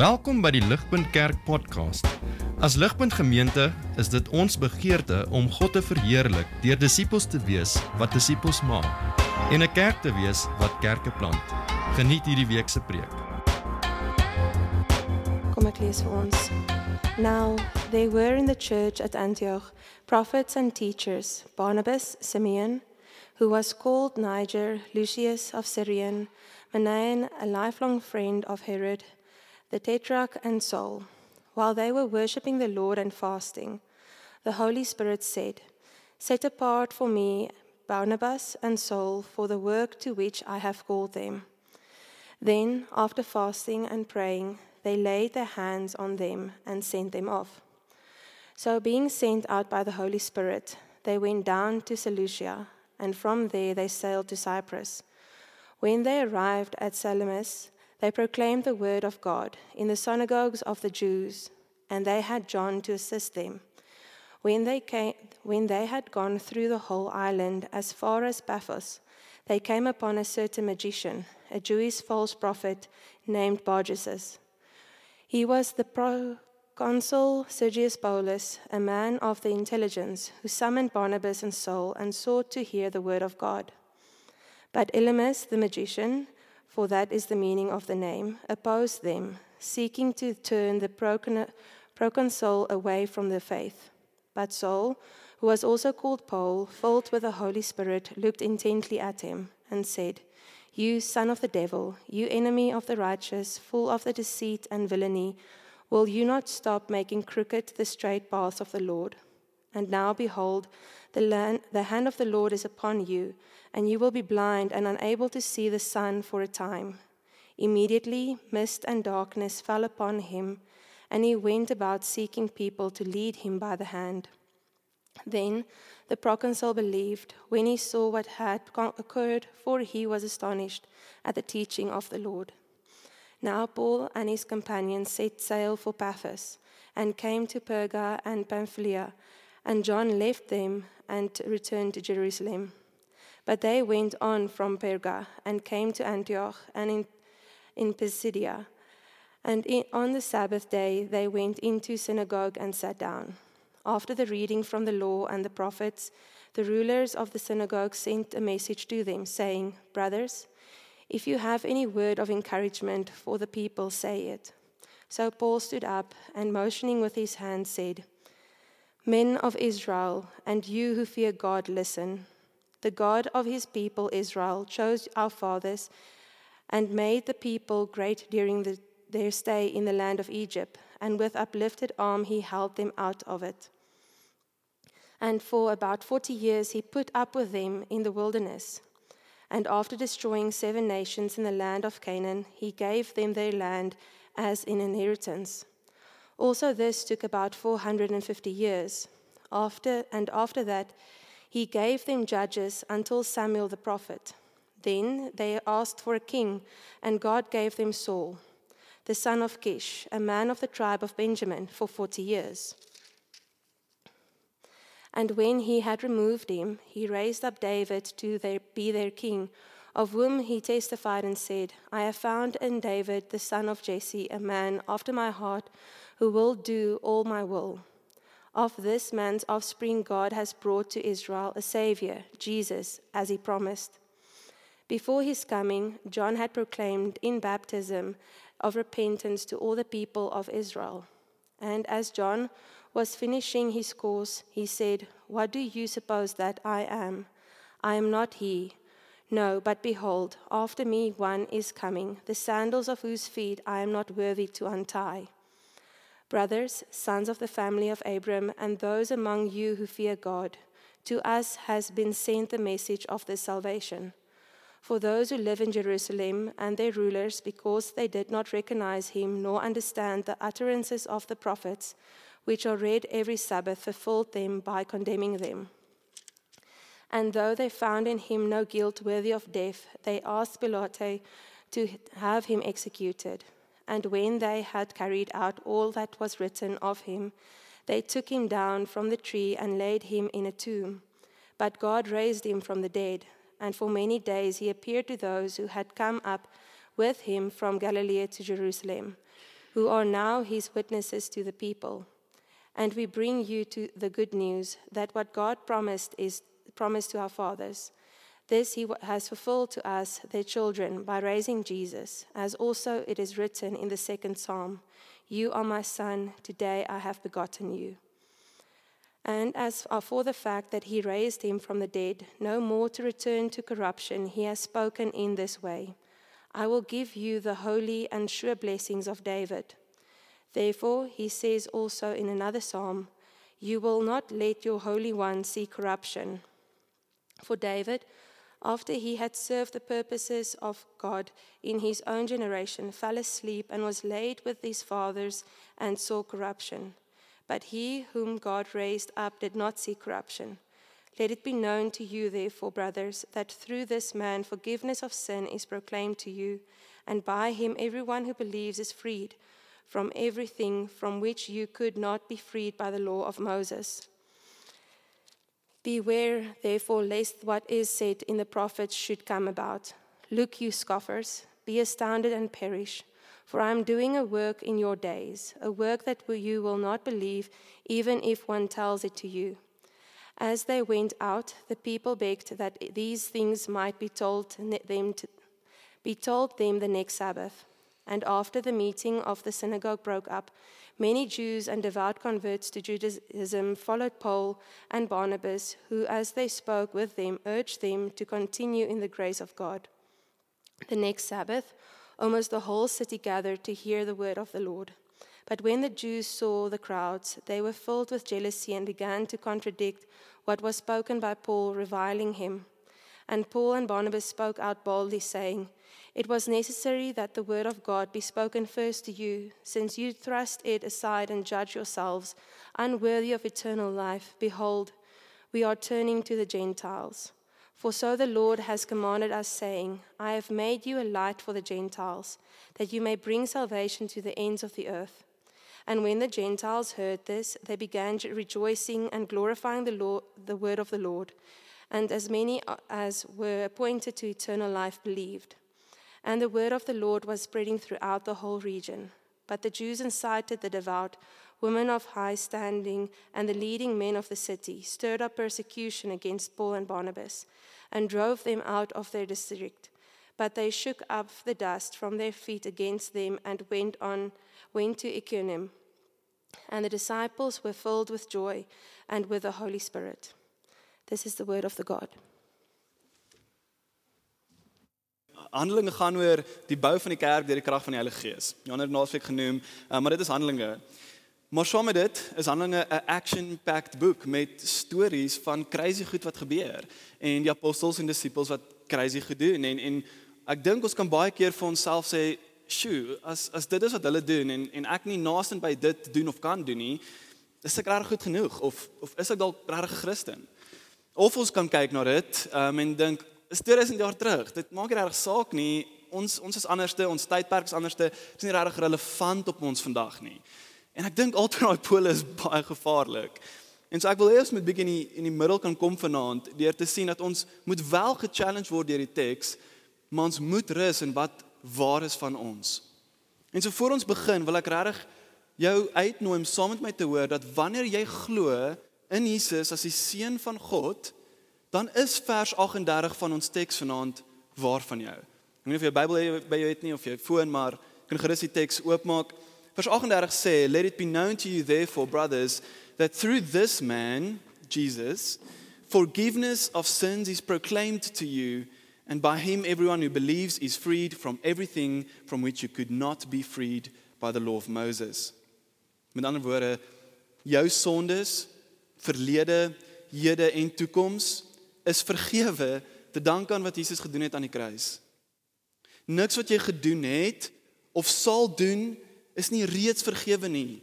Welkom by die Ligpunt Kerk podcast. As Ligpunt Gemeente is dit ons begeerte om God te verheerlik deur disippels te wees wat disippels maak en 'n kerk te wees wat kerke plant. Geniet hierdie week se preek. Kom ek lees vir ons. Now they were in the church at Antioch prophets and teachers Barnabas, Simeon, who was called Niger, Lucius of Syrian, Manaen, a lifelong friend of Herod, the Tetrarch, and Saul. While they were worshipping the Lord and fasting, the Holy Spirit said, Set apart for me Barnabas and Saul for the work to which I have called them. Then, after fasting and praying, they laid their hands on them and sent them off. So, being sent out by the Holy Spirit, they went down to Seleucia, and from there they sailed to Cyprus. When they arrived at Salamis, they proclaimed the word of God in the synagogues of the Jews, and they had John to assist them. When they, came, when they had gone through the whole island as far as Paphos, they came upon a certain magician, a Jewish false prophet named Barjesus. He was the proconsul Sergius Paulus, a man of the intelligence, who summoned Barnabas and Saul and sought to hear the word of God. But Elymas the magician, for that is the meaning of the name, opposed them, seeking to turn the proconsul away from the faith. But Saul, who was also called Paul, filled with the Holy Spirit, looked intently at him and said, You son of the devil, you enemy of the righteous, full of the deceit and villainy, will you not stop making crooked the straight paths of the Lord? And now, behold, the, land, the hand of the Lord is upon you, and you will be blind and unable to see the sun for a time. Immediately, mist and darkness fell upon him, and he went about seeking people to lead him by the hand. Then the proconsul believed when he saw what had occurred, for he was astonished at the teaching of the Lord. Now Paul and his companions set sail for Paphos and came to Perga and Pamphylia, and John left them and returned to Jerusalem. But they went on from Perga and came to Antioch and in, in Pisidia. And in, on the Sabbath day they went into synagogue and sat down. After the reading from the law and the prophets, the rulers of the synagogue sent a message to them, saying, Brothers, if you have any word of encouragement for the people, say it. So Paul stood up and, motioning with his hand, said, Men of Israel, and you who fear God, listen. The God of his people Israel chose our fathers and made the people great during the, their stay in the land of Egypt, and with uplifted arm he held them out of it. And for about forty years he put up with them in the wilderness. And after destroying seven nations in the land of Canaan, he gave them their land as an inheritance. Also, this took about 450 years. After, and after that, he gave them judges until Samuel the prophet. Then they asked for a king, and God gave them Saul, the son of Kish, a man of the tribe of Benjamin, for 40 years. And when he had removed him, he raised up David to their, be their king, of whom he testified and said, I have found in David, the son of Jesse, a man after my heart who will do all my will. Of this man's offspring, God has brought to Israel a Savior, Jesus, as he promised. Before his coming, John had proclaimed in baptism of repentance to all the people of Israel. And as John was finishing his course, he said, What do you suppose that I am? I am not he. No, but behold, after me one is coming, the sandals of whose feet I am not worthy to untie. Brothers, sons of the family of Abram, and those among you who fear God, to us has been sent the message of this salvation. For those who live in Jerusalem and their rulers, because they did not recognize him nor understand the utterances of the prophets, which are read every Sabbath, fulfilled them by condemning them. And though they found in him no guilt worthy of death, they asked Pilate to have him executed. And when they had carried out all that was written of him, they took him down from the tree and laid him in a tomb. But God raised him from the dead, and for many days he appeared to those who had come up with him from Galilee to Jerusalem, who are now his witnesses to the people. And we bring you to the good news that what God promised is promised to our fathers. This he has fulfilled to us, their children, by raising Jesus, as also it is written in the second psalm You are my son, today I have begotten you. And as uh, for the fact that he raised him from the dead, no more to return to corruption, he has spoken in this way I will give you the holy and sure blessings of David. Therefore, he says also in another psalm, You will not let your Holy One see corruption. For David, after he had served the purposes of God in his own generation, fell asleep and was laid with his fathers and saw corruption. But he whom God raised up did not see corruption. Let it be known to you, therefore, brothers, that through this man forgiveness of sin is proclaimed to you, and by him everyone who believes is freed from everything from which you could not be freed by the law of Moses. Beware, therefore, lest what is said in the prophets should come about. Look, you scoffers, be astounded and perish. For I am doing a work in your days, a work that you will not believe, even if one tells it to you. As they went out, the people begged that these things might be told them, to, be told them the next Sabbath. And after the meeting of the synagogue broke up, many Jews and devout converts to Judaism followed Paul and Barnabas, who, as they spoke with them, urged them to continue in the grace of God. The next Sabbath, almost the whole city gathered to hear the word of the Lord. But when the Jews saw the crowds, they were filled with jealousy and began to contradict what was spoken by Paul, reviling him. And Paul and Barnabas spoke out boldly, saying, It was necessary that the word of God be spoken first to you, since you thrust it aside and judge yourselves unworthy of eternal life. Behold, we are turning to the Gentiles. For so the Lord has commanded us, saying, I have made you a light for the Gentiles, that you may bring salvation to the ends of the earth. And when the Gentiles heard this, they began rejoicing and glorifying the, Lord, the word of the Lord. And as many as were appointed to eternal life believed. And the word of the Lord was spreading throughout the whole region. But the Jews incited the devout, women of high standing, and the leading men of the city, stirred up persecution against Paul and Barnabas, and drove them out of their district. But they shook up the dust from their feet against them and went on, went to Iconium. And the disciples were filled with joy and with the Holy Spirit. This is the word of the God. Handelinge gaan oor die bou van die kerk deur die krag van die Heilige Gees. Jander naasweek genoem, uh, maar dit is Handelinge. Maar saam met dit is Handelinge 'n action-packed boek met stories van crazy goed wat gebeur en die apostels en disippels wat crazy goed doen en en ek dink ons kan baie keer vir onsself sê, "Sjoe, as as dit is wat hulle doen en en ek nie naaste by dit doen of kan doen nie, is ek reg goed genoeg of of is ek dalk regtig 'n Christen?" Of ons kan kyk na dit um, en dink, is 2000 jaar terug. Dit maak regtig saak nie. Ons ons is anderste, ons tydperk is anderste. Dit is nie regtig relevant op ons vandag nie. En ek dink altyd daai pole is baie gevaarlik. En so ek wil hê ons moet bietjie in die, in die middel kan kom vanaand deur te sien dat ons moet wel ge-challenge word deur die teks, maar ons moet rus in wat waar is van ons. En so voor ons begin, wil ek regtig jou uitnooi om saam met my te hoor dat wanneer jy glo in Jesus as die seun van God, dan is vers 38 van ons teks vanaand waar van jou. Ek weet nie of jy Bybel by jou het nie of jy foon maar kan gerus die teks oopmaak. Vers 38 sê, "Let it be known to you therefore, brothers, that through this man, Jesus, forgiveness of sins is proclaimed to you, and by him everyone who believes is freed from everything from which you could not be freed by the law of Moses." Met ander woorde, jou sondes, verlede, hede en toekoms is vergewe te danke aan wat Jesus gedoen het aan die kruis. Niks wat jy gedoen het of sal doen is nie reeds vergewe nie.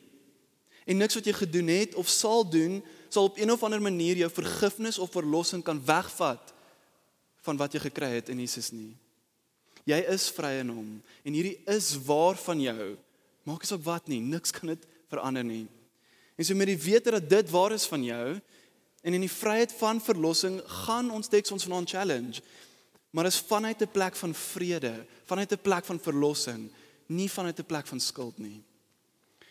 En niks wat jy gedoen het of sal doen sal op een of ander manier jou vergifnis of verlossing kan wegvat van wat jy gekry het in Jesus nie. Jy is vry in hom en hierdie is waar van jou. Maak nie saak wat nie, niks kan dit verander nie. En so met die wete dat dit waar is van jou en in die vryheid van verlossing gaan ons teks ons vanaand challenge. Maar is vanuit 'n plek van vrede, vanuit 'n plek van verlossing, nie vanuit 'n plek van skuld nie.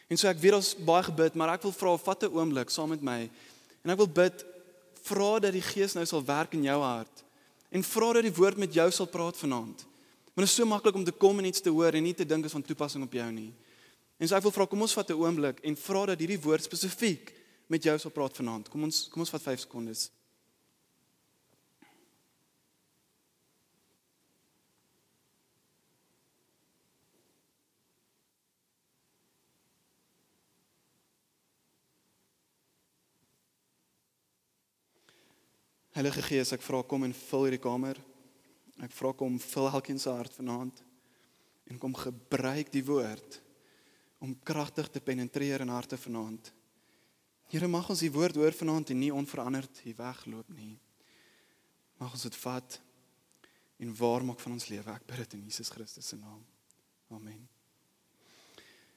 En so ek weet ons baie gebid, maar ek wil vra vat 'n oomblik saam met my. En ek wil bid vra dat die Gees nou sal werk in jou hart en vra dat die woord met jou sal praat vanaand. Want dit is so maklik om te kom en iets te hoor en nie te dink is van toepassing op jou nie. En so ek wil vra kom ons vat 'n oomblik en vra dat hierdie woord spesifiek met jou sal praat vanaand. Kom ons kom ons vat 5 sekondes. Heilige Gees, ek vra kom en vul hierdie kamer. Ek vra kom vul elkeen se hart vanaand en kom gebruik die woord om kragtig te penetreer in harte vanaand. Here mag ons die woord hoor vanaand en nie onveranderd hier wegloop nie. Mag ons dit vat en waar maak van ons lewe. Ek bid dit in Jesus Christus se naam. Amen.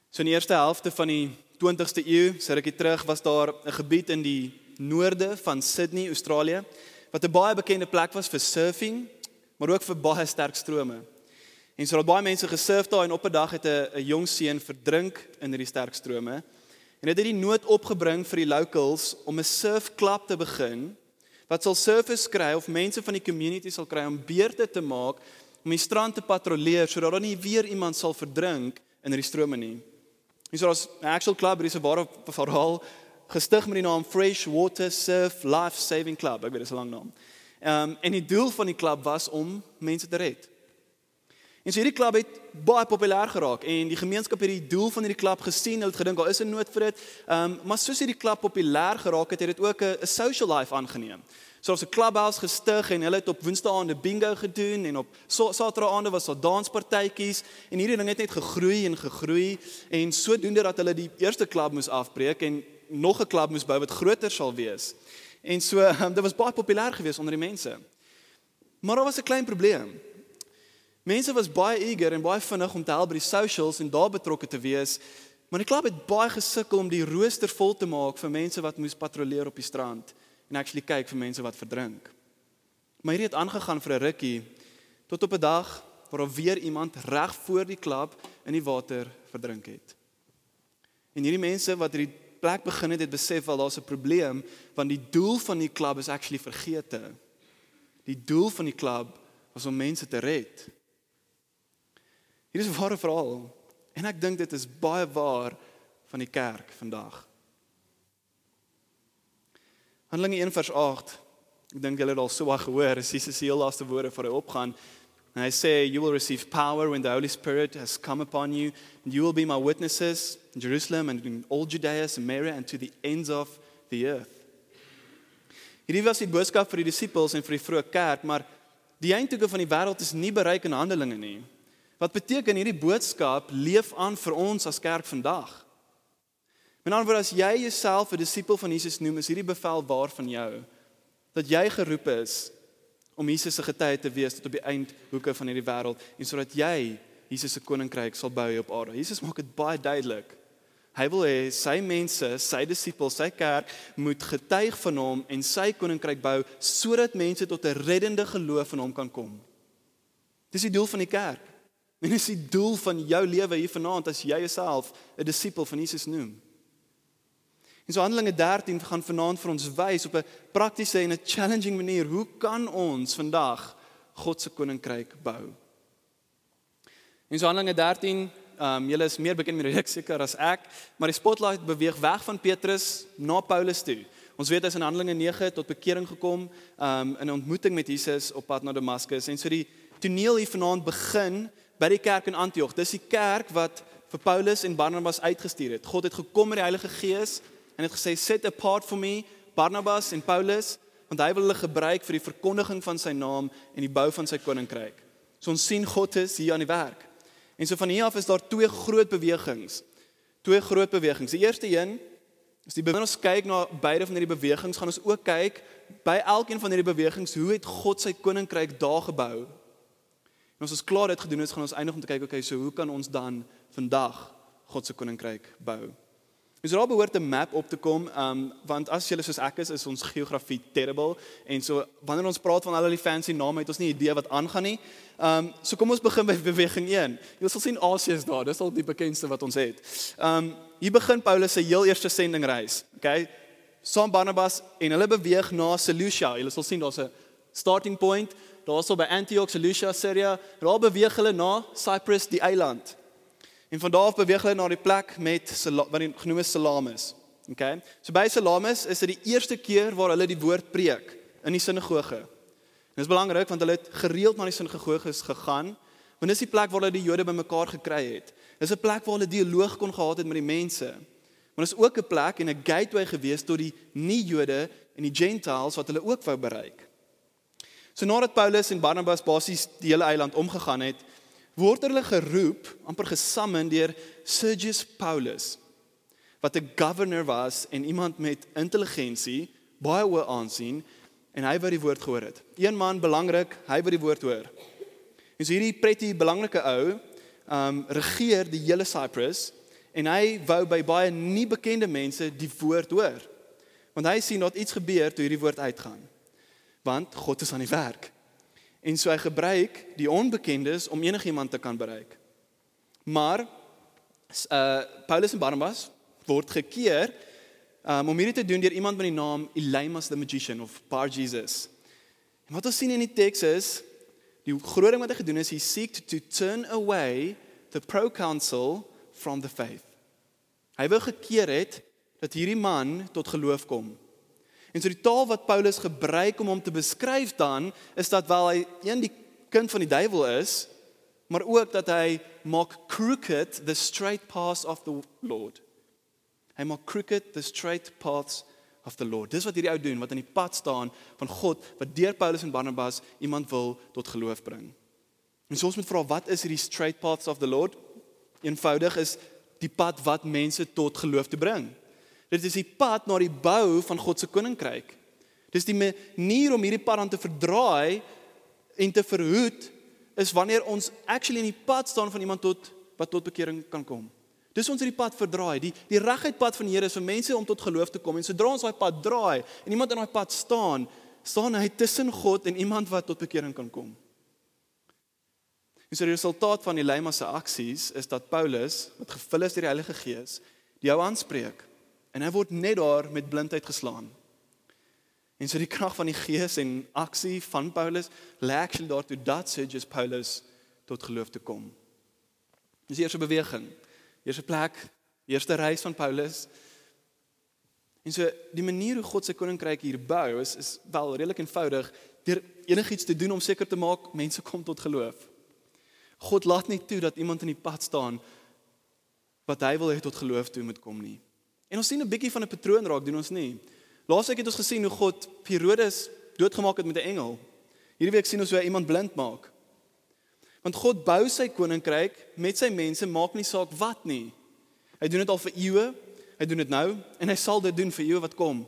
So in die eerste helfte van die 20ste eeu, sê ek terug, was daar 'n gebied in die noorde van Sydney, Australië, wat 'n baie bekende plek was vir surfing, maar ook vir baie sterk strome. En so het baie mense gesurf daar en op 'n dag het 'n jong seun verdrink in hierdie sterk strome. En dit het die nood opgebring vir die locals om 'n surfklub te begin wat sal surfers kry of mense van die community sal kry om beurte te maak om die strand te patrolleer sodat daar nie weer iemand sal verdrink in hierdie strome nie. Hier is 'n actual club, hier is 'n ware verhaal gestig met die naam Fresh Water Surf Life Saving Club. Ek weet dit is 'n lang naam. Ehm um, en die doel van die klub was om mense te red. En so hierdie klub het baie populêr geraak en die gemeenskap het die doel van hierdie klub gesien. Hulle het gedink daar is 'n nood vir dit. Ehm um, maar soos hierdie klub populêr geraak het, het dit ook 'n social life aangeneem. So ons 'n clubhouse gestig en hulle het op Woensdae bingo gedoen en op so, Saterdaaande was daar danspartytjies en hierdie ding het net gegroei en gegroei en sodoende dat hulle die eerste klub moes afbreek en nog 'n klub moes bou wat groter sal wees. En so um, dit was baie populêr geweest onder die mense. Maar daar was 'n klein probleem. Mense was baie eager en baie vinnig om te help by die socials en daar betrokke te wees. Maar die klub het baie gesukkel om die rooster vol te maak vir mense wat moes patrolleer op die strand en actually kyk vir mense wat verdrink. Maar hierdie het aangegaan vir 'n rukkie tot op 'n dag waar daar weer iemand reg voor die klub in die water verdrink het. En hierdie mense wat hierdie plek begin het, het besef wel daar's 'n probleem want die doel van die klub is actually vergete. Die doel van die klub was om mense te red. Hier is 'n ware verhaal en ek dink dit is baie waar van die kerk vandag. Handelinge 1 vers 8. Ek dink julle het al so baie gehoor, is Jesus se heel laaste woorde voor hy opgaan. And I say, You will receive power when the Holy Spirit has come upon you, and you will be my witnesses in Jerusalem and in all Judea, Samaria, and to the ends of the earth. Hierdie was die boodskap vir die disippels en vir die vroeë kerk, maar die eindtoeke van die wêreld is nie bereik in Handelinge nie. Wat beteken hierdie boodskap leef aan vir ons as kerk vandag? Met ander woorde, as jy jouself 'n disipel van Jesus noem, is hierdie bevel waar van jou dat jy geroep is om Jesus se getuie te wees tot op die eindhoeke van hierdie wêreld en sodat jy Jesus se koninkryk sal bou op aarde. Jesus maak dit baie duidelik. Hy wil hê sy mense, sy disippels, sy kerk moet getuig van hom en sy koninkryk bou sodat mense tot 'n reddende geloof in hom kan kom. Dis die doel van die kerk. En dis die doel van jou lewe hier vanaand as jy jouself 'n disipel van Jesus noem. En so Handelinge 13 gaan vanaand vir ons wys op 'n praktiese en 'n challenging manier hoe kan ons vandag God se koninkryk bou. En so Handelinge 13, ehm um, julle is meer bekend met die reeks seker as ek, maar die spotlight beweeg weg van Petrus na Paulus toe. Ons weet hy is in Handelinge 9 tot bekering gekom, ehm um, in 'n ontmoeting met Jesus op pad na Damaskus. En so die toneel hier vanaand begin by die kerk in Antioch. Dis die kerk wat vir Paulus en Barnabas uitgestuur het. God het gekom met die Heilige Gees en het gesê set apart for me Barnabas en Paulus want hy wil hulle gebruik vir die verkondiging van sy naam en die bou van sy koninkryk. So ons sien God is hier aan die werk. En so van hier af is daar twee groot bewegings. Twee groot bewegings. Die eerste een is die wanneer ons kyk na beide van hierdie bewegings, gaan ons ook kyk by elkeen van hierdie bewegings hoe het God sy koninkryk daar gebou? En as ons klaar dit gedoen het, gaan ons eindig om te kyk okay, so hoe kan ons dan vandag God se koninkryk bou? Ons raai behoort 'n map op te kom, um want as julle soos ek is, is ons geografie terrible en so wanneer ons praat van al die fancy name het ons nie idee wat aangaan nie. Um so kom ons begin by beweging 1. Jy sal sien Asië is daar, dis al die bekendste wat ons het. Um hier begin Paulus se heel eerste sendingreis. Okay? Saam Barnabas en hulle beweeg na Seleucia. Julle sal sien daar's 'n starting point. Daarso by Antioch, Seleucia, Syria. Daar beweeg hulle na Cyprus, die eiland. En van daar af beweeg hulle na die plek met wat genoem is Salamis. Okay? So by Salamis is dit die eerste keer waar hulle die woord preek in die sinagoge. Dit is belangrik want hulle het gereeld na die sinagoges gegaan, want dis die plek waar hulle die Jode bymekaar gekry het. Dis 'n plek waar hulle dialoog kon gehad het met die mense. Maar dis ook 'n plek en 'n gateway gewees tot die nie-Jode en die Gentiles wat hulle ook wou bereik. So nadat Paulus en Barnabas basies die hele eiland omgegaan het, word hulle geroep, amper gesamen deur Sergius Paulus wat 'n governor was en iemand met intelligensie, baie hoë aansien en hy wat die woord gehoor het. Een man belangrik, hy wat die woord hoor. En so hierdie pretty belangrike ou, um regeer die hele Cyprus en hy wou by baie nie bekende mense die woord hoor. Want hy sien dat iets gebeur toe hierdie woord uitgaan. Want God is aan die werk. En so hy gebruik die onbekendes om enigiemand te kan bereik. Maar uh Paulus en Barnabas word gekeer um, om hierdie te doen deur iemand met die naam Elymas the magician of Bar Jesus. En wat ons sien in die teks is die groot ding wat hy gedoen is he seek to turn away the proconsul from the faith. Hy wou gekeer het dat hierdie man tot geloof kom. En so die taal wat Paulus gebruik om hom te beskryf dan is dat wel hy een die kind van die duiwel is, maar ook dat hy maak crooked the straight paths of the Lord. Hy maak crooked the straight paths of the Lord. Dis wat hierdie ou doen wat aan die pad staan van God wat deur Paulus en Barnabas iemand wil tot geloof bring. En so ons moet vra wat is hierdie straight paths of the Lord? Eenvoudig is die pad wat mense tot geloof te bring. Dit is die pad na die bou van God se koninkryk. Dis die manier om hierdie pad aan te verdraai en te verhoed is wanneer ons actually in die pad staan van iemand tot wat tot bekering kan kom. Dis ons hierdie pad verdraai. Die die reguit pad van die Here is vir mense om tot geloof te kom. En sodra ons daai pad draai en iemand in daai pad staan, staan hy tussen God en iemand wat tot bekering kan kom. En so die resultaat van Elima se aksies is dat Paulus, wat gevul is deur die Heilige Gees, die ou aanspreek en hy word net daar met blindheid geslaan. En so die krag van die Gees en aksie van Paulus lê actually daartoe dat Sergius Paulus tot geloof te kom. Dis eers 'n beweging eerste plek, eerste reis van Paulus. En so die manier hoe God se koninkryk hier bou is is wel redelik eenvoudig deur enigiets te doen om seker te maak mense kom tot geloof. God laat nie toe dat iemand in die pad staan wat hy wil hê tot geloof toe moet kom nie. En ons sien 'n bietjie van 'n patroon raak doen ons nie. Laasweek het ons gesien hoe God Herodes doodgemaak het met 'n engel. Hierdie week sien ons hoe hy iemand blind maak. Want God bou sy koninkryk met sy mense, maak nie saak wat nie. Hy doen dit al vir eeue, hy doen dit nou en hy sal dit doen vir eeue wat kom.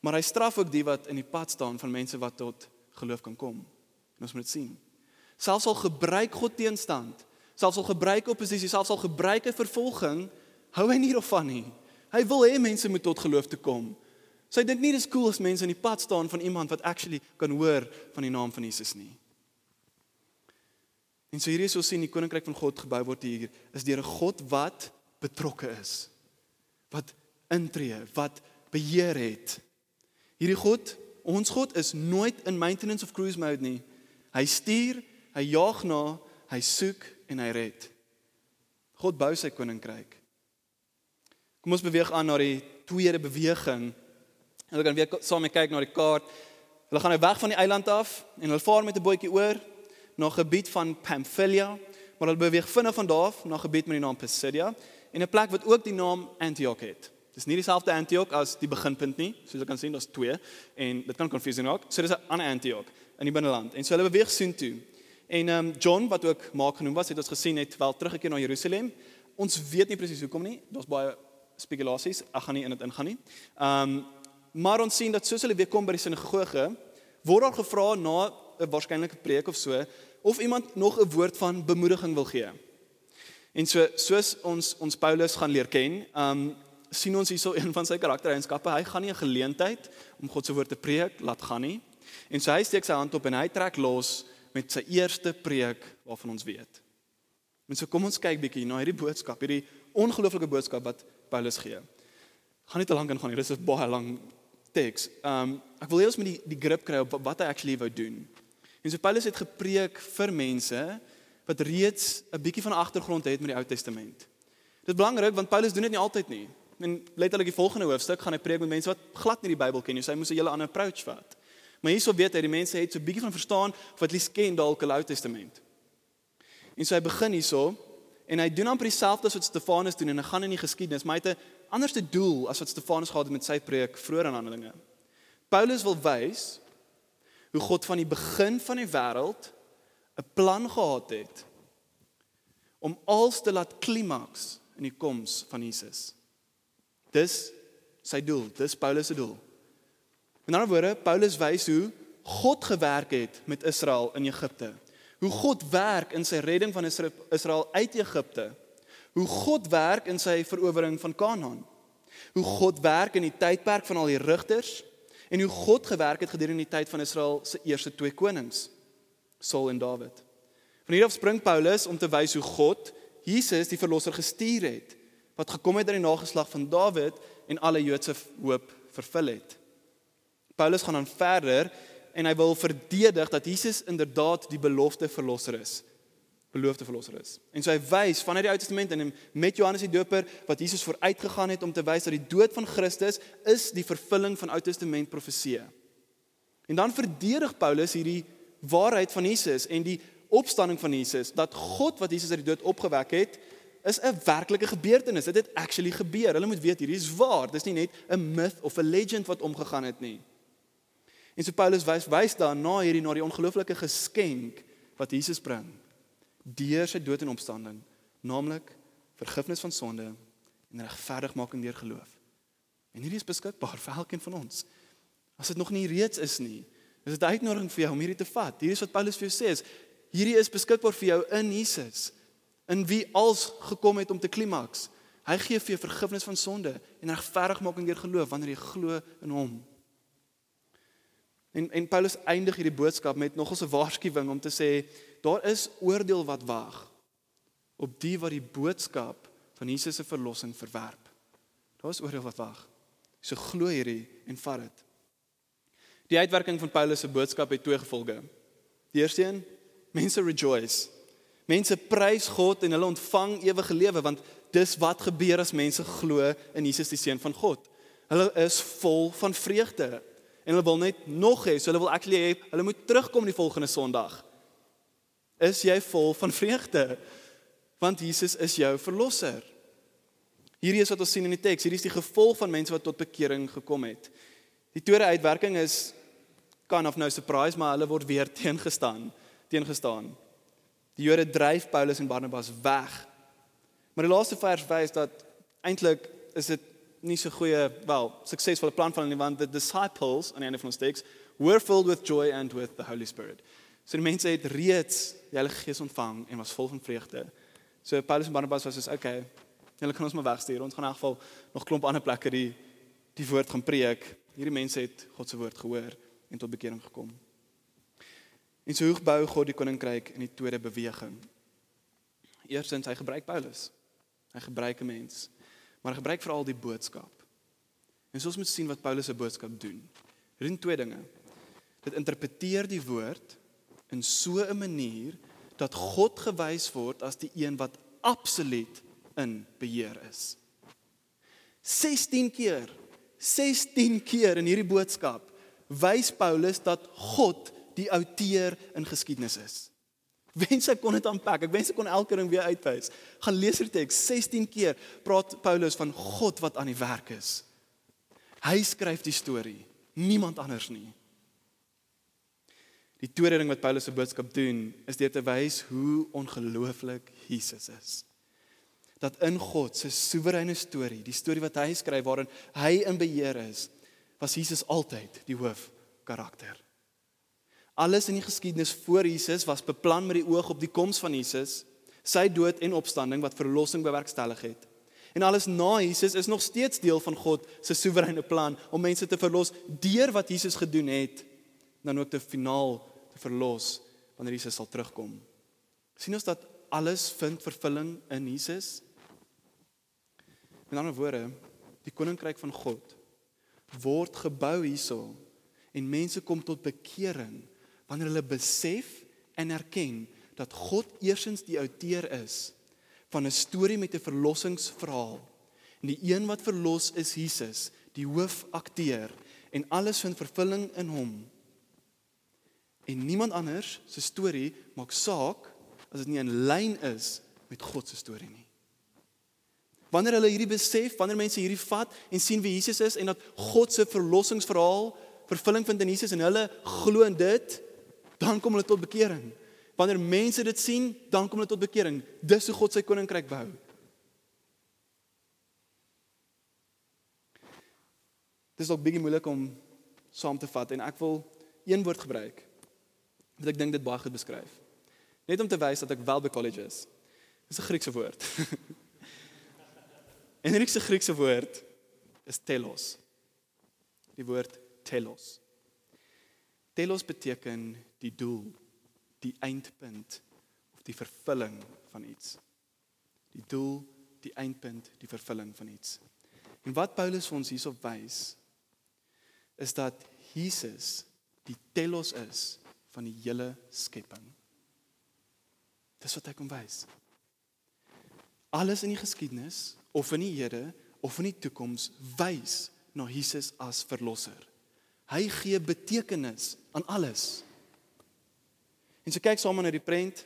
Maar hy straf ook die wat in die pad staan van mense wat tot geloof kan kom. En ons moet dit sien. Selfs al gebruik God teenstand, selfs al gebruik oppositie, selfs al gebruik hy vervolging, hou hy nie daarvan nie. Hy wil hê mense moet tot geloof te kom. Sy dink nie dis cool as mense in die pad staan van iemand wat actually kan hoor van die naam van Jesus nie. En so hierdie is ons sien die koninkryk van God gebou word hier is deur 'n God wat betrokke is. Wat intree, wat beheer het. Hierdie God, ons God is nooit in maintenance of cruise mode nie. Hy stuur, hy jaag na, hy soek en hy red. God bou sy koninkryk. Kom ons beweeg aan na die tweede beweging. Hulle gaan weer saam kyk na die kaart. Hulle gaan nou weg van die eiland af en hulle vaar met 'n bootjie oor na 'n gebied van Pamphylia, maar hulle beweeg vinnig van daar af na 'n gebied met die naam Pisidia en 'n plek wat ook die naam Antioch het. Dis nie dieselfde Antioch as die beginpunt nie, soos jy kan sien, daar's twee en dit kan confusing raak. So dis 'n ander Antioch in die binneland. En so hulle beweeg soontoe. En ehm um, John wat ook maak genoem was, het ons gesien het wel teruggekeer na Jerusalem. Ons weet nie presies hoekom nie. Daar's baie spekulasies. Ek gaan nie in dit ingaan nie. Ehm um, maar ons sien dat soos hulle weer kom by die sinagoge, word daar gevra na 'n waarskynlike preek of so, of iemand nog 'n woord van bemoediging wil gee. En so soos ons ons Paulus gaan leer ken, um sien ons hierso een van sy karaktereienskappe. Hy gaan nie 'n geleentheid om God se woord te preek laat gaan nie. En so hy steek sy hand op en hy trek los met sy eerste preek waarvan ons weet. En so kom ons kyk bietjie na hierdie boodskap, hierdie ongelooflike boodskap wat Paulus gee. Gaan nie te lank ingaan nie, dis 'n baie lang teks. Um ek wil hê ons moet die die grip kry op wat hy actually wou doen. En so Paulus het gepreek vir mense wat reeds 'n bietjie van agtergrond het met die Ou Testament. Dit is belangrik want Paulus doen dit nie altyd nie. En letterlik die volgende hoofstuk gaan hy preek met mense wat glad nie die Bybel ken nie. So hy moes 'n hele ander approach vat. Maar hierso weet hy die mense het so 'n bietjie van verstaan of wat lees ken dalk die Ou Testament. En so hy begin hierso en hy doen amper dieselfde as wat Stefanus doen en hy gaan in die geskiedenis, maar hy het 'n anderste doel as wat Stefanus gehad het met sy preek vroeër in Handelinge. Paulus wil wys hoe God van die begin van die wêreld 'n plan gehad het om alles te laat klimaks in die koms van Jesus. Dis sy doel, dis Paulus se doel. In ander woorde, Paulus wys hoe God gewerk het met Israel in Egipte. Hoe God werk in sy redding van Israel uit Egipte. Hoe God werk in sy verowering van Kanaan. Hoe God werk in die tydperk van al die rigters en hoe God gewerk het gedurende die tyd van Israel se eerste twee konings, Saul en Dawid. Van hier af spring Paulus om te wys hoe God Jesus die verlosser gestuur het wat gekom het uit die nageslag van Dawid en alle Joodse hoop vervul het. Paulus gaan dan verder en hy wil verdedig dat Jesus inderdaad die belofte verlosser is. Beloofde verlosser is. En so hy wys vanuit die Ou Testament en met Johannes die Doper wat Jesus vooruitgegaan het om te wys dat die dood van Christus is die vervulling van Ou Testament profeseë. En dan verdedig Paulus hierdie waarheid van Jesus en die opstanding van Jesus dat God wat Jesus uit die dood opgewek het is 'n werklike gebeurtenis. Dit het actually gebeur. Hulle moet weet hierdie is waar. Dis nie net 'n myth of 'n legend wat omgegaan het nie. En so Paulus wys wys dan na hierdie na die ongelooflike geskenk wat Jesus bring deur sy dood en opstanding, naamlik vergifnis van sonde en regverdigmaking deur geloof. En hierdie is beskikbaar vir elkeen van ons. As dit nog nie reeds is nie, is dit 'n uitnodiging vir jou om hierdie te vat. Hierdie is wat Paulus vir jou sê is hierdie is beskikbaar vir jou in Jesus, in wie als gekom het om te klimaks. Hy gee vir jou vergifnis van sonde en regverdigmaking deur geloof wanneer jy glo in hom. En en Paulus eindig hierdie boodskap met nog 'n waarskuwing om te sê daar is oordeel wat wag op die wat die boodskap van Jesus se verlossing verwerp. Daar is oordeel wat wag. So glo hierdie en vat dit. Die uitwerking van Paulus se boodskap het twee gevolge. Die eerste een, mense rejoice. Mense prys God en hulle ontvang ewige lewe want dis wat gebeur as mense glo in Jesus die seun van God. Hulle is vol van vreugde en hulle wil net nog hê, so hulle wil actually hê hulle moet terugkom die volgende Sondag. Is jy vol van vreugde? Want Jesus is jou verlosser. Hierdie is wat ons sien in die teks. Hierdie is die gevolg van mense wat tot bekering gekom het. Die tweede uitwerking is kan of nou surprise, maar hulle word weer teengestaan, teengestaan. Die Jode dryf Paulus en Barnabas weg. Maar die laaste vers wys dat eintlik is dit nie so goeie, wel, suksesvolle plan van hulle want the disciples aan die einde van ons teks were filled with joy and with the Holy Spirit. So die mense het reeds die Heilige Gees ontvang en was vol van vreugde. So Paulus en Barnabas was soos okay, julle kan ons maar wegstuur. Ons gaan in elk geval nog klomp ander plekke die die woord gaan preek. Hierdie mense het God se woord gehoor en tot bekering gekom. En so hoe bou God die koninkryk in die tweede beweging? Eerstens hy gebruik Paulus. Hy gebruik 'n mens maar gebruik veral die boodskap. En soos moet sien wat Paulus se boodskap doen. Hy doen twee dinge. Dit interpreteer die woord in so 'n manier dat God gewys word as die een wat absoluut in beheer is. 16 keer, 16 keer in hierdie boodskap wys Paulus dat God die outeur in geskiedenis is. Wens ek kon dit aanpak. Ek wens ek kon elke ding weer uitwys. Gaan lees die teks 16 keer praat Paulus van God wat aan die werk is. Hy skryf die storie, niemand anders nie. Die tweede ding wat Paulus se boodskap doen, is deur te wys hoe ongelooflik Jesus is. Dat in God se soewereine storie, die storie wat hy skryf waarin hy in beheer is, was Jesus altyd die hoofkarakter. Alles in die geskiedenis voor Jesus was beplan met die oog op die koms van Jesus, sy dood en opstanding wat verlossing bewerkstellig het. En alles na Jesus is nog steeds deel van God se soewereine plan om mense te verlos deur wat Jesus gedoen het, dan ook te finaal te verlos wanneer Jesus sal terugkom. sien ons dat alles vind vervulling in Jesus? Met ander woorde, die koninkryk van God word gebou hierso en mense kom tot bekering wanneer hulle besef en erken dat God eersins die outeur is van 'n storie met 'n verlossingsverhaal. En die een wat verlos is Jesus, die hoofakteur en alles vind vervulling in hom. En niemand anders se storie maak saak as dit nie in lyn is met God se storie nie. Wanneer hulle hierdie besef, wanneer mense hierdie vat en sien wie Jesus is en dat God se verlossingsverhaal vervulling vind in Jesus en hulle glo in dit, dan kom hulle tot bekering. Wanneer mense dit sien, dan kom hulle tot bekering. Dis hoe God sy koninkryk bou. Dit is ook bietjie moeilik om saam te vat en ek wil een woord gebruik wat ek dink dit baie goed beskryf. Net om te wys dat ek wel by college is. Dis 'n Griekse woord. en die Griekse Griekse woord is telos. Die woord telos. Telos beteken die doel, die eindpunt of die vervulling van iets. Die doel, die eindpunt, die vervulling van iets. En wat Paulus vir ons hierop wys is dat Jesus die telos is van die hele skepping. Dis wat hy kom wys. Alles in die geskiedenis of in die hede of in die toekoms wys na Jesus as verlosser. Hy gee betekenis aan alles. En so kyk saam na die prent.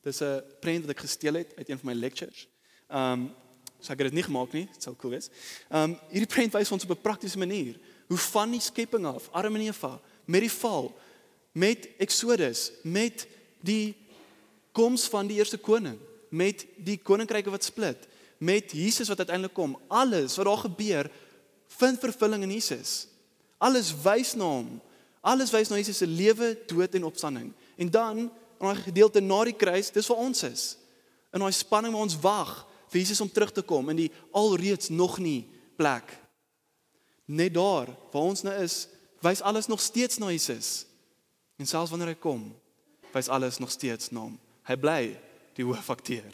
Dis 'n prent wat ek gesteel het uit een van my lectures. Um so ek het dit nie gemaak nie, dit sou cool wees. Um hierdie prent wys ons op 'n praktiese manier hoe van die skepping af, Adam en Eva, met die val, met Exodus, met die koms van die eerste koning, met die koninkryke wat split, met Jesus wat uiteindelik kom, alles wat daar gebeur, vind vervulling in Jesus. Alles wys na hom. Alles wys na Jesus se lewe, dood en opstanding. En dan in daai gedeelte na die kruis, dis waar ons is. In daai spanning waar ons wag vir Jesus om terug te kom in die alreeds nog nie plek. Net daar waar ons nou is, wys alles nog steeds na Jesus. En selfs wanneer hy kom, wys alles nog steeds na hom. Hy bly die hoofakteur.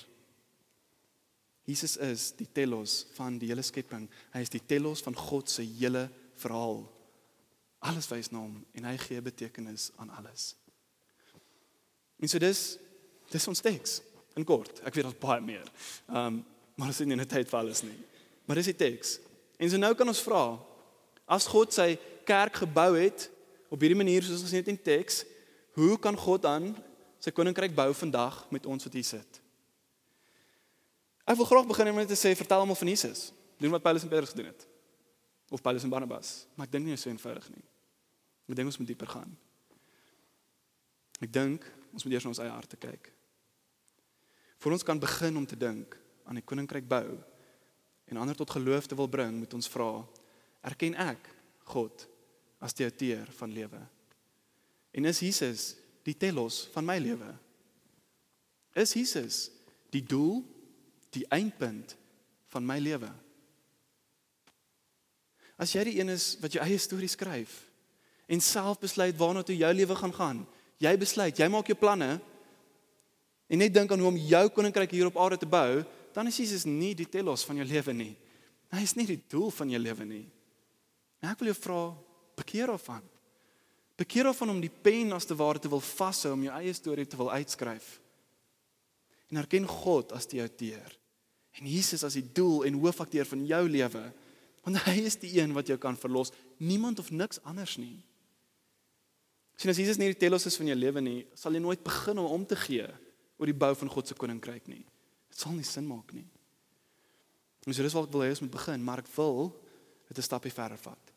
Jesus is die telos van die hele skepping. Hy is die telos van God se hele verhaal. Alles wys na hom en hy gee betekenis aan alles. En so dis dis ons teks in kort. Ek weet daar's baie meer. Ehm um, maar dit is nie 'n tyd vir alles nie. Maar dis die teks. En so nou kan ons vra as God sy kerk gebou het op hierdie manier soos ons net in teks, hoe kan God dan sy koninkryk bou vandag met ons wat hier sit? Ek wil graag begin met te sê vertel almal van Jesus. Doen wat Paulus en Petrus gedoen het. Of Paulus en Barnabas, maar ek dink nie is so eenvoudig nie. Ek dink ons moet dieper gaan. Ek dink ons moet eers na ons eie harte kyk. Voor ons kan begin om te dink aan die koninkryk bou en ander tot geloof te wil bring, moet ons vra: Erken ek God as die outeur van lewe? En is Jesus die telos van my lewe? Is Jesus die doel, die eindpunt van my lewe? As jy die een is wat jou eie storie skryf, en self besluit waarna toe jou lewe gaan gaan. Jy besluit, jy maak jou planne en net dink aan hoe om jou koninkryk hier op aarde te bou, dan is Jesus nie die telos van jou lewe nie. Hy is nie die doel van jou lewe nie. En ek wil jou vra, bekeer of van. Bekeer of van om die pen as te ware te wil vashou om jou eie storie te wil uitskryf. En erken God as die outeur en Jesus as die doel en hoofakteur van jou lewe. Want hy is die een wat jou kan verlos, niemand of niks anders nie. Sien as Jesus nie die telos is van jou lewe nie, sal jy nooit begin om om te gee oor die bou van God se koninkryk nie. Dit sal nie sin maak nie. En so dis wat ek wil hê ons moet begin, maar ek wil dit 'n stapie verder vat.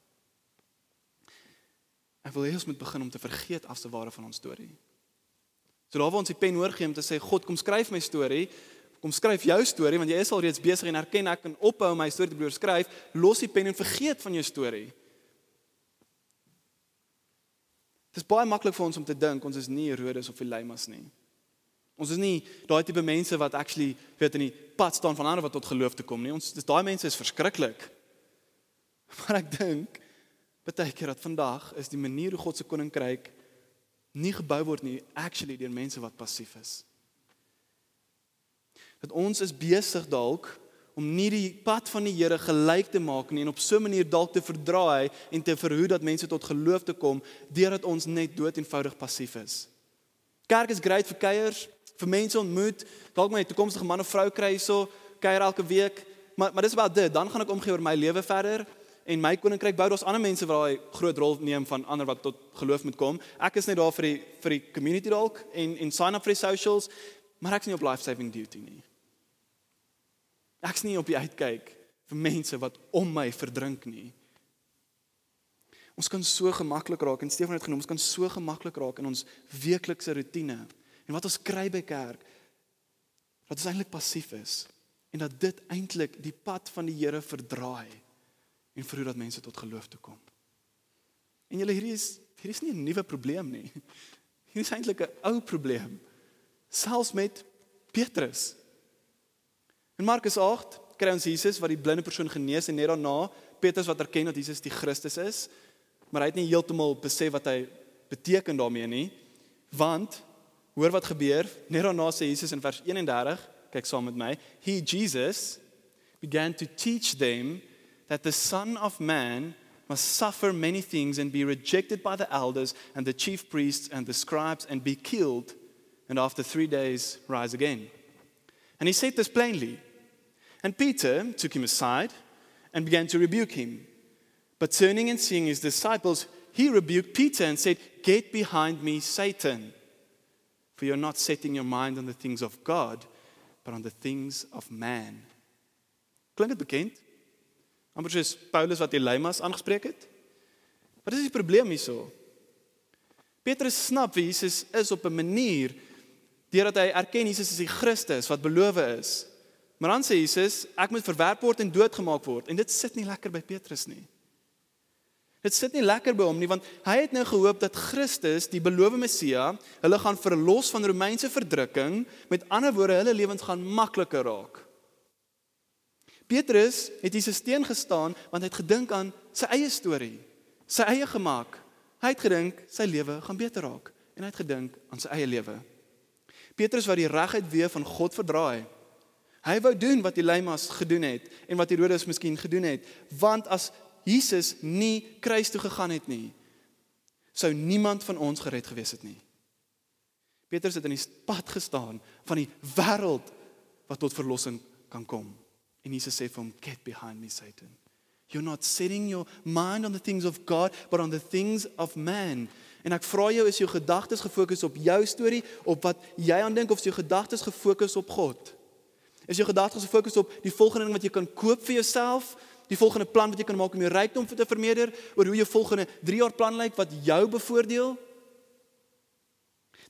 Ek wil hê ons moet begin om te vergeet as te ware van ons storie. So daar waar ons die pen hoor gee om te sê God, kom skryf my storie, kom skryf jou storie want jy is al reeds besig en erken ek kan ophou my storie te probeer skryf, los die pen en vergeet van jou storie. Dit is baie maklik vir ons om te dink ons is nie Herodes of Elimas nie. Ons is nie daai tipe mense wat actually weet in die pad staan van ander wat tot geloof te kom nie. Ons dis daai mense is verskriklik. Maar ek dink baie keer dat vandag is die manier hoe God se koninkryk nie gebou word nie actually deur mense wat passief is. Dat ons is besig dalk om nie die pad van die Here gelyk te maak nie en op so 'n manier dalk te verdraai en te verhoed dat mense tot geloof te kom deurdat ons net dood eenvoudig passief is. Kerk is great vir kuiers, vir mense ontmoet, dalk my toekomstige man of vrou kry hierso, kuier elke week, maar maar dis about dit, dan gaan ek omgee oor my lewe verder en my koninkryk bou daar's ander mense wat daai groot rol neem van ander wat tot geloof moet kom. Ek is net daar vir die vir die community dalk en en sign up vir die socials, maar ek's nie op life saving duty nie. Ek's nie op die uitkyk vir mense wat om my verdrink nie. Ons kan so gemaklik raak en Stefan het genoem, ons kan so gemaklik raak in ons weeklikse rotine. En wat ons kry by kerk, wat ons eintlik passief is en dat dit eintlik die pad van die Here verdraai en vir hoe dat mense tot geloof toe kom. En julle hierdie is hierdie is nie 'n nuwe probleem nie. Hierdie is eintlik 'n ou probleem. Selfs met Petrus. In Markus 8 kry ons Jesus wat die blinde persoon genees en net daarna Petrus wat erken dat Jesus die Christus is, maar hy het nie heeltemal besef wat hy beteken daarmee nie. Want hoor wat gebeur, net daarna sê Jesus in vers 31, kyk saam met my, he Jesus began to teach them that the son of man must suffer many things and be rejected by the elders and the chief priests and the scribes and be killed and after 3 days rise again. And he said this plainly. And Peter took him aside and began to rebuke him. But turning and seeing his disciples, he rebuked Peter and said, Get behind me, Satan. For you're not setting your mind on the things of God, but on the things of man. Klink dit bekend? Amper soos Paulus wat Elimas aangespreek het. Wat is die probleem hierso? Petrus snap wie Jesus is op 'n manier deurdat hy erken Jesus is die Christus wat beloof is. Maar dan sê Jesus, ek moet verwerp word en doodgemaak word. En dit sit nie lekker by Petrus nie. Dit sit nie lekker by hom nie want hy het nou gehoop dat Christus, die beloofde Messia, hulle gaan verlos van Romeinse verdrukking, met ander woorde, hulle lewens gaan makliker raak. Petrus het Jesus teen gestaan want hy het gedink aan sy eie storie, sy eie gemaak. Hy het gedink sy lewe gaan beter raak en hy het gedink aan sy eie lewe. Petrus wat die regheid weer van God verdraai Hy wou doen wat Elimas gedoen het en wat Herodes miskien gedoen het, want as Jesus nie kruis toe gegaan het nie, sou niemand van ons gered gewees het nie. Petrus het in die pad gestaan van die wêreld wat tot verlossing kan kom. En Jesus sê vir hom, "Get behind me, Satan. You're not setting your mind on the things of God, but on the things of man." En ek vra jou, is jou gedagtes gefokus op jou storie, op wat jy aan dink of is jou gedagtes gefokus op God? Is jou gedagtes gefokus op die volgende ding wat jy kan koop vir jouself? Die volgende plan wat jy kan maak om jou rykdom te vermeerder, oor hoe jou volgende 3 jaar plan lyk wat jou bevoordeel?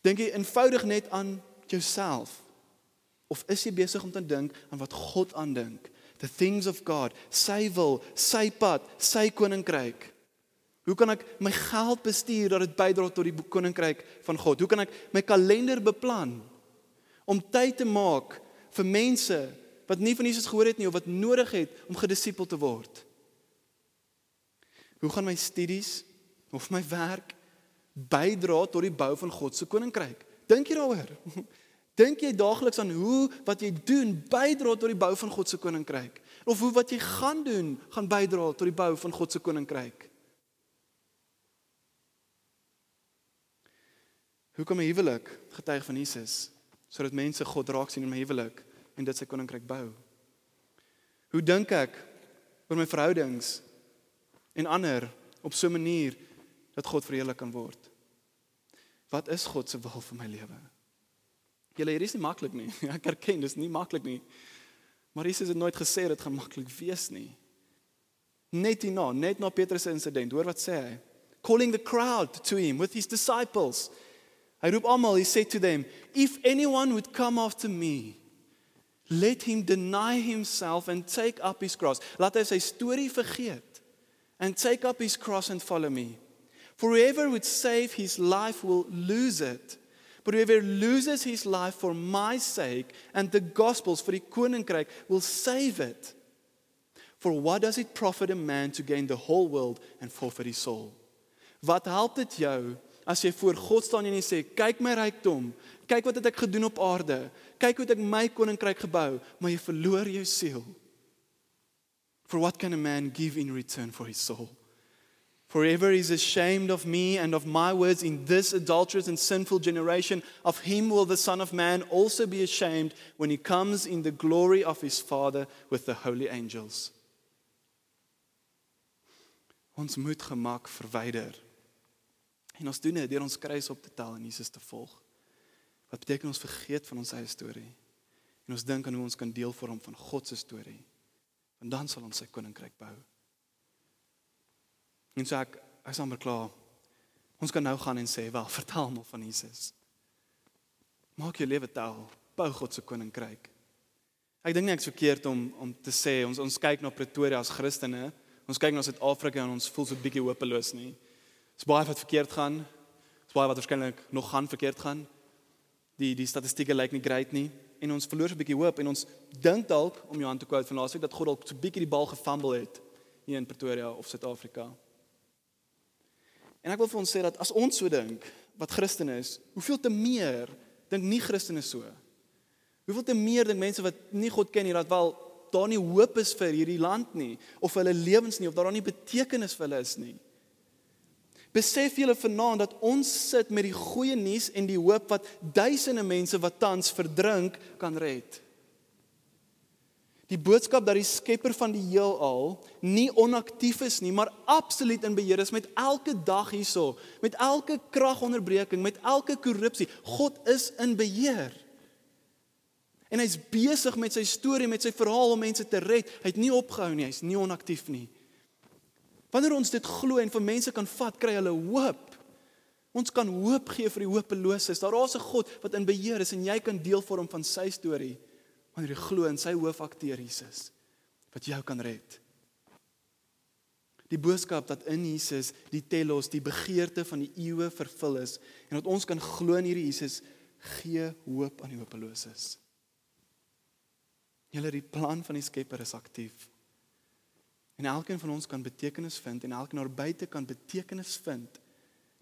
Dink jy eenvoudig net aan jouself? Of is jy besig om te dink aan wat God aandink? The things of God, sy wil, sy pad, sy koninkryk. Hoe kan ek my geld bestuur dat dit bydra tot die koninkryk van God? Hoe kan ek my kalender beplan om tyd te maak vir mense wat nie van Jesus gehoor het nie of wat nodig het om gedisipel te word. Hoe gaan my studies of my werk bydra tot die bou van God se koninkryk? Dink jy daaroor? Dink jy daagliks aan hoe wat jy doen bydra tot die bou van God se koninkryk? Of hoe wat jy gaan doen gaan bydra tot die bou van God se koninkryk? Hoe kom 'n huwelik getuig van Jesus? sodat mense God raak sien in my huwelik en dit sy koninkryk bou. Hoe dink ek oor my verhoudings en ander op so 'n manier dat God verheerlik kan word? Wat is God se wil vir my lewe? Julle hier is nie maklik nie. Ek erken dis nie maklik nie. Maar Jesus het nooit gesê dit gaan maklik wees nie. Net hierna, net na Petrus se insident, hoor wat sê hy? Calling the crowd to him with his disciples. Hy roep almal, he said to them, if anyone would come after me, let him deny himself and take up his cross. Laat hy sy storie vergeet and take up his cross and follow me. For whoever would save his life will lose it. But whoever loses his life for my sake and the gospel's for die koninkryk will save it. For what does it profit a man to gain the whole world and forfeit his soul? Wat help dit jou as jy voor God staan en jy sê kyk my rykdom, Kyk wat het ek gedoen op aarde. Kyk hoe ek my koninkryk gebou, maar jy verloor jou siel. For what can a man give in return for his soul? Forever is ashamed of me and of my words in this adulterous and sinful generation. Of him will the Son of Man also be ashamed when he comes in the glory of his Father with the holy angels. Ons moet gemak verwyder. En ons doen dit deur ons kruis op te tel en Jesus te volg. Wat beteken ons vergeet van ons eie storie en ons dink aan hoe ons kan deel vorm van God se storie. Want dan sal ons sy koninkryk bou. En so ek ek is amper klaar. Ons kan nou gaan en sê, "Wel, vertel maar van Jesus." Maak jou lewe tel, bou God se koninkryk. Ek dink nie ek's verkeerd om om te sê ons ons kyk na Pretoria as Christene, ons kyk na Suid-Afrika en ons voel so 'n bietjie hopeloos nie. Dis baie wat verkeerd gaan. Dis baie wat waarskynlik nog gaan verkeerd gaan. Die die statistieke lyk nie great nie en ons verloor so 'n bietjie hoop en ons dink dalk om Johan te quote van laasweek dat God dalk so 'n bietjie die bal gefumble het hier in Pretoria of Suid-Afrika. En ek wil vir ons sê dat as ons so dink, wat Christene is, hoeveel te meer dink nie Christene so? Hoeveel te meer dink mense wat nie God ken nie dat wel daar nie hoop is vir hierdie land nie of hulle lewens nie of daar nie betekenis vir hulle is nie. Besef julle vanaand dat ons sit met die goeie nuus en die hoop wat duisende mense wat tans verdrink kan red. Die boodskap dat die skepper van die heelal nie onaktief is nie, maar absoluut in beheer is met elke dag hierso, met elke kragonderbreking, met elke korrupsie. God is in beheer. En hy's besig met sy storie, met sy verhaal om mense te red. Hy het nie opgehou nie, hy's nie onaktief nie. Wanneer ons dit glo en vir mense kan vat, kry hulle hoop. Ons kan hoop gee vir die hopeloses. Daar is 'n God wat in beheer is en jy kan deel vorm van sy storie wanneer jy glo in sy hoofakteur Jesus wat jou kan red. Die boodskap dat in Jesus die telos, die begeerte van die eeue vervul is en dat ons kan glo in hierdie Jesus gee hoop aan die hopeloses. Julle die plan van die Skepper is aktief. En elkeen van ons kan betekenis vind en elkeen daar buite kan betekenis vind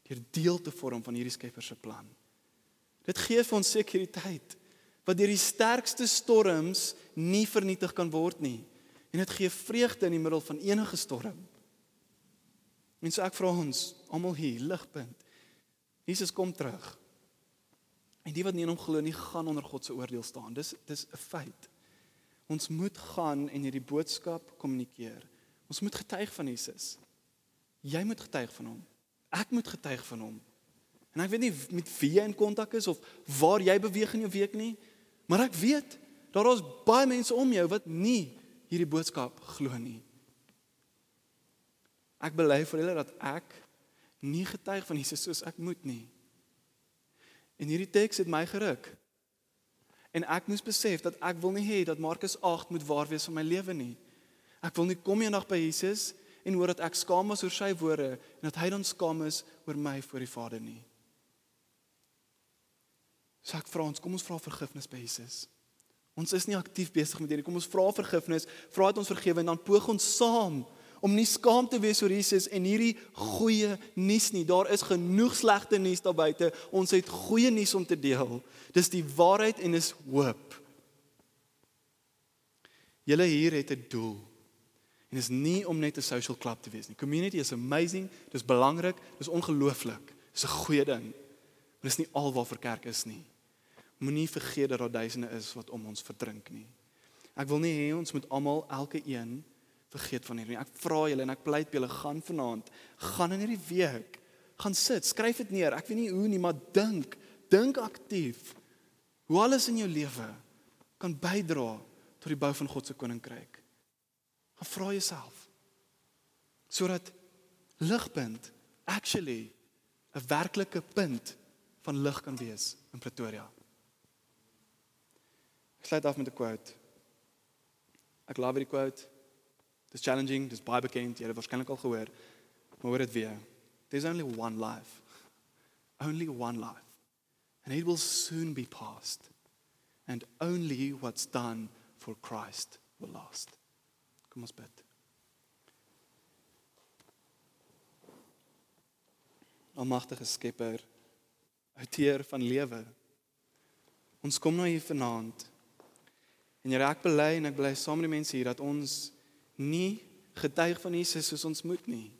deur deel te vorm van hierdie Skepper se plan. Dit gee vir ons sekuriteit wat deur die sterkste storms nie vernietig kan word nie. En dit gee vreugde in die middel van enige storm. En so ek vra ons almal hier ligpunt. Jesus kom terug. En die wat nie in hom glo nie, gaan onder God se oordeel staan. Dis dis 'n feit. Ons moet gaan en hierdie boodskap kommunikeer. Ons moet getuig van Jesus. Jy moet getuig van hom. Ek moet getuig van hom. En ek weet nie met wie jy in kontak is of waar jy beweeg in jou week nie, Maar ek weet daar is baie mense om jou wat nie hierdie boodskap glo nie. Ek bely vir hulle dat ek nie getuig van Jesus soos ek moet nie. En hierdie teks het my geruk. En ek moes besef dat ek wil nie hê dat Markus 8 moet waar wees in my lewe nie. Ek wil nie kom eendag by Jesus en hoor dat ek skaam is oor sy woorde en dat hy dan skaam is oor my voor die Vader nie. So ek vra ons, kom ons vra vergifnis by Jesus. Ons is nie aktief besig met hierdie. Kom ons vra vergifnis, vra dat ons vergewe en dan poog ons saam om nie skaam te wees oor Jesus en hierdie goeie nuus nie. Daar is genoeg slegte nuus daar buite. Ons het goeie nuus om te deel. Dis die waarheid en is hoop. Julle hier het 'n doel. En is nie om net 'n social club te wees nie. Community is amazing, dis belangrik, dis ongelooflik. Dis 'n goeie ding. Maar dis nie alwaar kerk is nie. Moenie vergeet dat daar duisende is wat om ons verdrink nie. Ek wil nie hê ons moet almal elke een vergeet van hierdie. Ek vra julle en ek pleit julle gaan vanaand, gaan in hierdie week, gaan sit, skryf dit neer. Ek weet nie hoe nie, maar dink, dink aktief. Hoe alles in jou lewe kan bydra tot die bou van God se koninkryk. Gaan vra jouself sodat ligpunt actually 'n werklike punt van lig kan wees in Pretoria. Ek sluit af met 'n quote. Ek love die quote. Dis challenging, dis baie bekend, jy het waarskynlik al gehoor. Maar hoor dit weer. There's only one life. Only one life. And it will soon be past. And only what's done for Christ will last. Kom ons bid. Almagtige Skepper, outeur van lewe, Ons kom na U vanaand. En Here, ek bely en ek bly saam met die mense hier dat ons nie getuig van Jesus soos ons moet nie.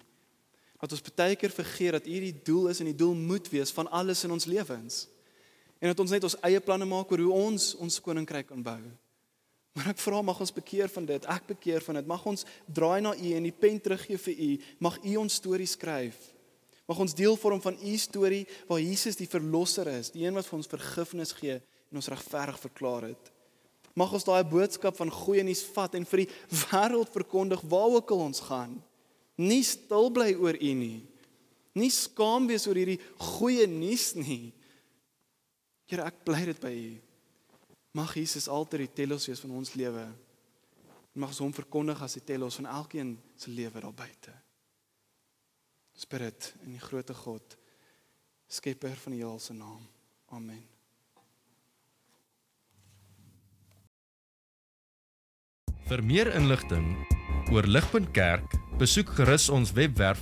Dat ons baie keer vergeet dat U die doel is en die doel moet wees van alles in ons lewens. En dat ons net ons eie planne maak oor hoe ons ons koninkryk kan bou. Maar ek vra mag ons bekeer van dit. Ek bekeer van dit. Mag ons draai na U en die pen teruggee vir U. Mag U ons storie skryf. Mag ons deel vorm van U storie waar Jesus die verlosser is, die een wat vir ons vergifnis gee en ons regverdig verklaar het. Mag ons daai boodskap van goeie nuus vat en vir die wêreld verkondig waar ook al ons gaan. Nie stil bly oor U nie. Nie skaam wees oor hierdie goeie nuus nie. Here, ek bly dit by U. Mag Jesus altyd die telos wees van ons lewe. Mag ons hom verkondig as die telos van elkeen se lewe daar buite. Spirit in die grootte God, skepper van die heelal se naam. Amen. Vir meer inligting oor Ligpunt Kerk, besoek gerus ons webwerf